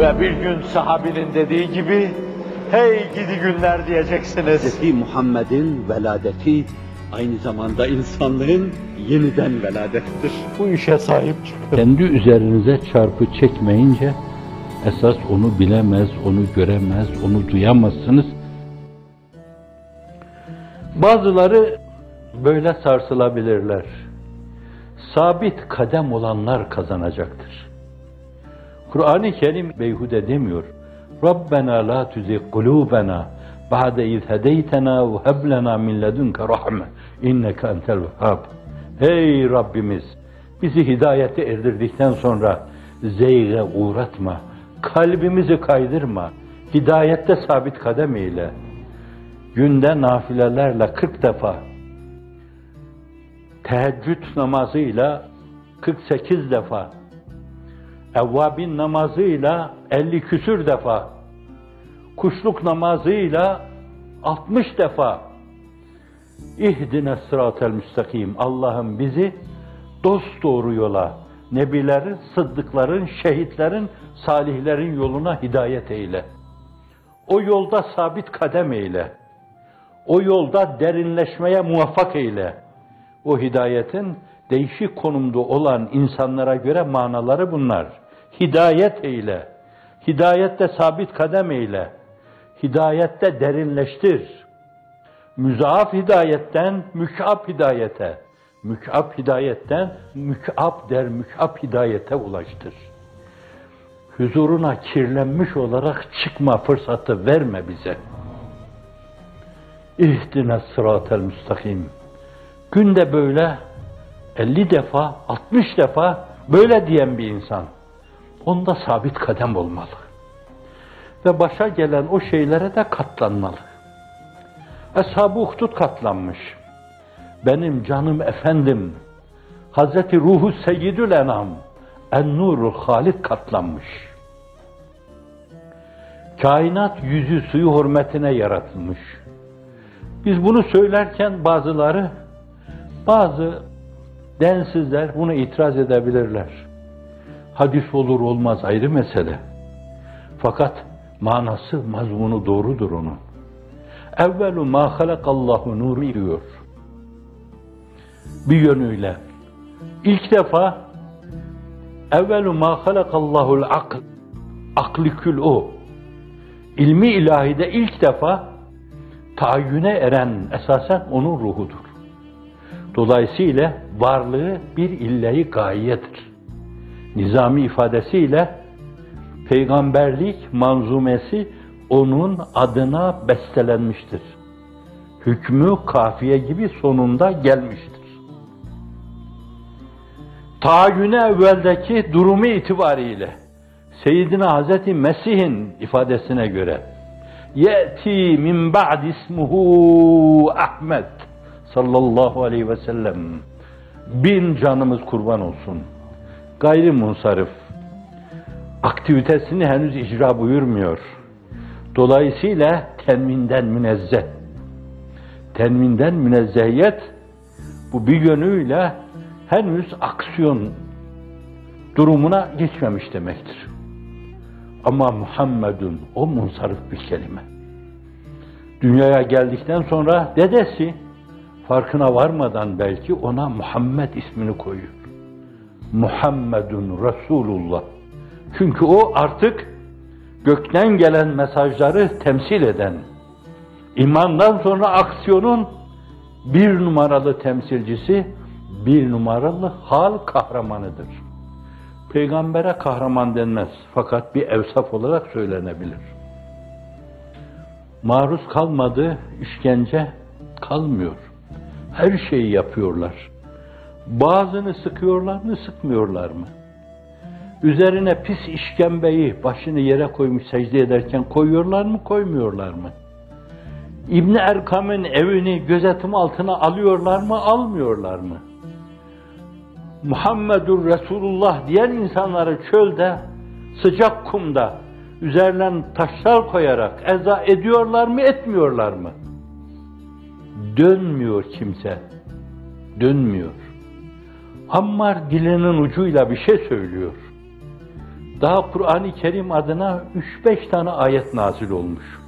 Ve bir gün sahabinin dediği gibi, hey gidi günler diyeceksiniz. Hz. Muhammed'in veladeti aynı zamanda insanlığın yeniden veladettir. Bu işe sahip çıkın. Kendi üzerinize çarpı çekmeyince esas onu bilemez, onu göremez, onu duyamazsınız. Bazıları böyle sarsılabilirler. Sabit kadem olanlar kazanacaktır. Kur'an-ı Kerim beyhude demiyor. Rabbena la tuzigh kulubena ba'de iz hedeytena ve heb lena min ledunke rahme inneke entel vehhab. Ey Rabbimiz bizi hidayete erdirdikten sonra zeyge uğratma. Kalbimizi kaydırma. Hidayette sabit kadem eyle. Günde nafilelerle 40 defa teheccüd namazıyla 48 defa evvabin namazıyla 50 küsür defa kuşluk namazıyla 60 defa İhdine sıratel müstakim. Allah'ım bizi dost doğru yola, nebilerin, sıddıkların, şehitlerin, salihlerin yoluna hidayet eyle. O yolda sabit kadem eyle. O yolda derinleşmeye muvaffak eyle. O hidayetin değişik konumda olan insanlara göre manaları bunlar. Hidayet eyle. Hidayette sabit kadem eyle. Hidayette derinleştir müzaaf hidayetten mükab hidayete, mükab hidayetten mükab der mükab hidayete ulaştır. Huzuruna kirlenmiş olarak çıkma fırsatı verme bize. İhdine sıratel müstakim. Günde böyle 50 defa, 60 defa böyle diyen bir insan. Onda sabit kadem olmalı. Ve başa gelen o şeylere de katlanmalı. Ashab-ı Uhdud katlanmış. Benim canım efendim, Hazreti Ruhu Seyyidül Enam, En-Nurul Halik katlanmış. Kainat yüzü suyu hürmetine yaratılmış. Biz bunu söylerken bazıları, bazı densizler buna itiraz edebilirler. Hadis olur olmaz ayrı mesele. Fakat manası, mazmunu doğrudur onun. Evvelu ma halakallahu nuru diyor. Bir yönüyle. İlk defa evvelu ma halakallahul akl aklı kül o. İlmi ilahide ilk defa tayyüne eren esasen onun ruhudur. Dolayısıyla varlığı bir illeyi gayedir. Nizami ifadesiyle peygamberlik manzumesi onun adına bestelenmiştir. Hükmü kafiye gibi sonunda gelmiştir. Tayyüne evveldeki durumu itibariyle Seyyidina Hazreti Mesih'in ifadesine göre yeti min ba'd ismuhu Ahmet sallallahu aleyhi ve sellem bin canımız kurban olsun. Gayri munsarif aktivitesini henüz icra buyurmuyor Dolayısıyla tenvinden münezzeh. Tenvinden münezzehiyet bu bir yönüyle henüz aksiyon durumuna geçmemiş demektir. Ama Muhammedun o munsarif bir kelime. Dünyaya geldikten sonra dedesi farkına varmadan belki ona Muhammed ismini koyuyor. Muhammedun Resulullah. Çünkü o artık gökten gelen mesajları temsil eden, imandan sonra aksiyonun bir numaralı temsilcisi, bir numaralı hal kahramanıdır. Peygambere kahraman denmez fakat bir evsaf olarak söylenebilir. Maruz kalmadı, işkence kalmıyor. Her şeyi yapıyorlar. Bazını sıkıyorlar mı, sıkmıyorlar mı? Üzerine pis işkembeyi başını yere koymuş secde ederken koyuyorlar mı, koymuyorlar mı? İbni Erkam'ın evini gözetim altına alıyorlar mı, almıyorlar mı? Muhammedur Resulullah diyen insanları çölde, sıcak kumda, üzerlerine taşlar koyarak eza ediyorlar mı, etmiyorlar mı? Dönmüyor kimse. Dönmüyor. Ammar dilinin ucuyla bir şey söylüyor Daha Kur'an-ı Kerim adına 3-5 tane ayet nazil olmuş.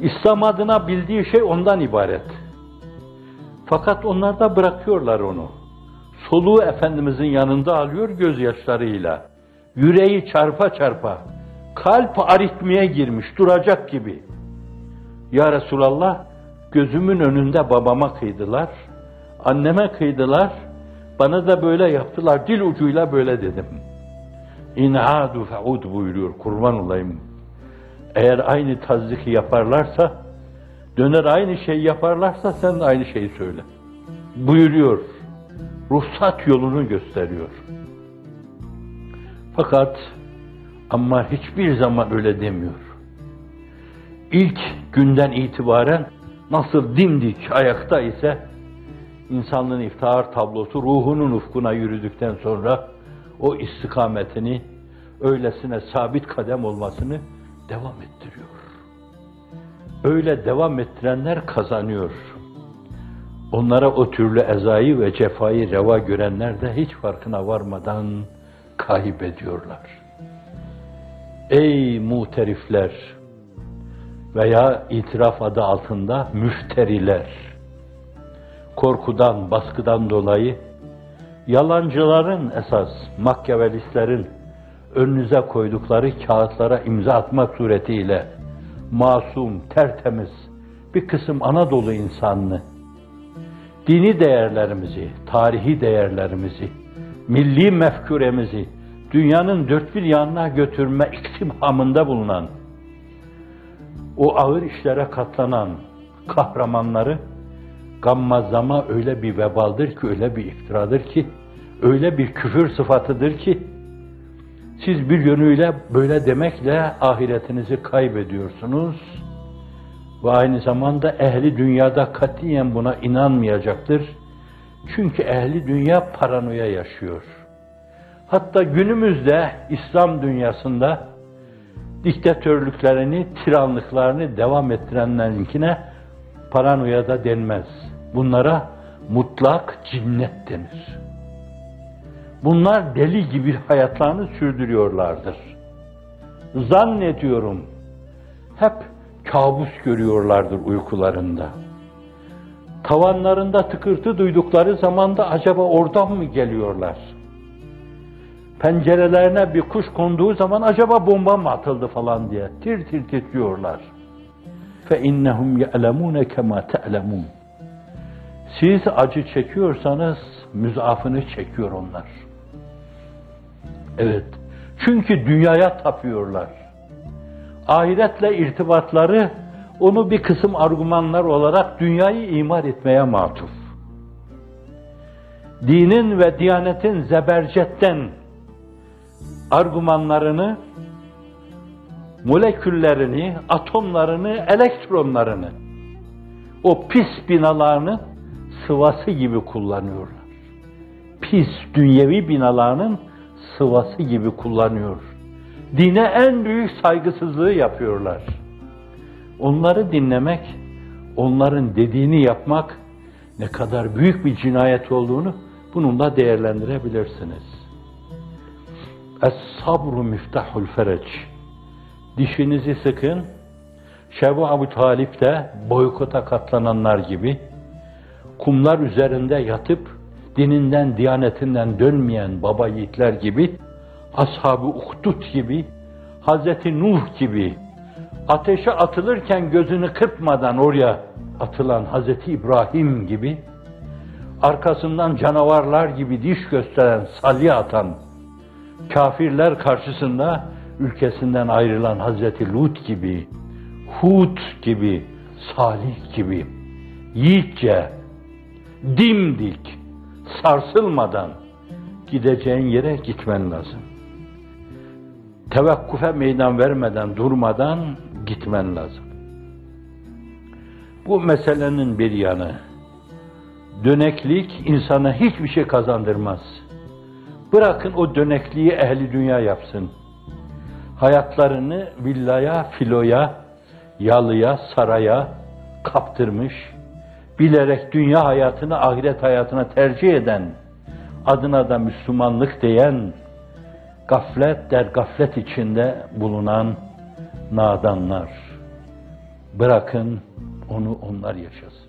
İslam adına bildiği şey ondan ibaret. Fakat onlar da bırakıyorlar onu. Soluğu Efendimizin yanında alıyor gözyaşlarıyla. Yüreği çarpa çarpa. Kalp aritmiye girmiş, duracak gibi. Ya Resulallah, gözümün önünde babama kıydılar, anneme kıydılar, bana da böyle yaptılar, dil ucuyla böyle dedim. İn'adu fe'ud buyuruyor, kurban olayım. Eğer aynı tazdiki yaparlarsa, döner aynı şey yaparlarsa sen de aynı şeyi söyle. Buyuruyor. Ruhsat yolunu gösteriyor. Fakat ama hiçbir zaman öyle demiyor. İlk günden itibaren nasıl dimdik ayakta ise insanlığın iftihar tablosu ruhunun ufkuna yürüdükten sonra o istikametini öylesine sabit kadem olmasını devam ettiriyor. Öyle devam ettirenler kazanıyor. Onlara o türlü ezayı ve cefayı reva görenler de hiç farkına varmadan kaybediyorlar. Ey muhterifler veya itiraf adı altında müfteriler, korkudan, baskıdan dolayı yalancıların esas, makyavelistlerin önünüze koydukları kağıtlara imza atmak suretiyle masum, tertemiz bir kısım Anadolu insanını, dini değerlerimizi, tarihi değerlerimizi, milli mefkuremizi dünyanın dört bir yanına götürme iktimamında bulunan, o ağır işlere katlanan kahramanları gammazlama öyle bir vebaldir ki, öyle bir iftiradır ki, öyle bir küfür sıfatıdır ki, siz bir yönüyle böyle demekle ahiretinizi kaybediyorsunuz ve aynı zamanda ehli dünyada katiyen buna inanmayacaktır. Çünkü ehli dünya paranoya yaşıyor. Hatta günümüzde İslam dünyasında diktatörlüklerini, tiranlıklarını devam ettirenlerinkine paranoya da denmez. Bunlara mutlak cinnet denir. Bunlar deli gibi hayatlarını sürdürüyorlardır. Zannediyorum hep kabus görüyorlardır uykularında. Tavanlarında tıkırtı duydukları zaman da acaba oradan mı geliyorlar? Pencerelerine bir kuş konduğu zaman acaba bomba mı atıldı falan diye tir tir titriyorlar. İnnehum ya'lemune kema te'lemun. Siz acı çekiyorsanız müzafını çekiyor onlar. Evet. Çünkü dünyaya tapıyorlar. Ahiretle irtibatları onu bir kısım argümanlar olarak dünyayı imar etmeye matuf. Dinin ve diyanetin zebercetten argümanlarını, moleküllerini, atomlarını, elektronlarını, o pis binalarını sıvası gibi kullanıyorlar. Pis dünyevi binalarının sıvası gibi kullanıyor. Dine en büyük saygısızlığı yapıyorlar. Onları dinlemek, onların dediğini yapmak ne kadar büyük bir cinayet olduğunu bununla değerlendirebilirsiniz. Es-sabru miftahul fereç. Dişinizi sıkın. Şebu Abu Talip de boykota katlananlar gibi kumlar üzerinde yatıp dininden, diyanetinden dönmeyen baba yiğitler gibi, ashab-ı uhdud gibi, Hazreti Nuh gibi, ateşe atılırken gözünü kırpmadan oraya atılan Hazreti İbrahim gibi, arkasından canavarlar gibi diş gösteren, salya atan, kafirler karşısında ülkesinden ayrılan Hazreti Lut gibi, Hud gibi, Salih gibi, yiğitçe, dimdik, sarsılmadan gideceğin yere gitmen lazım. Tevakkufe meydan vermeden, durmadan gitmen lazım. Bu meselenin bir yanı, döneklik insana hiçbir şey kazandırmaz. Bırakın o dönekliği ehli dünya yapsın. Hayatlarını villaya, filoya, yalıya, saraya kaptırmış, bilerek dünya hayatını ahiret hayatına tercih eden, adına da Müslümanlık diyen, gaflet der gaflet içinde bulunan nadanlar. Bırakın onu onlar yaşasın.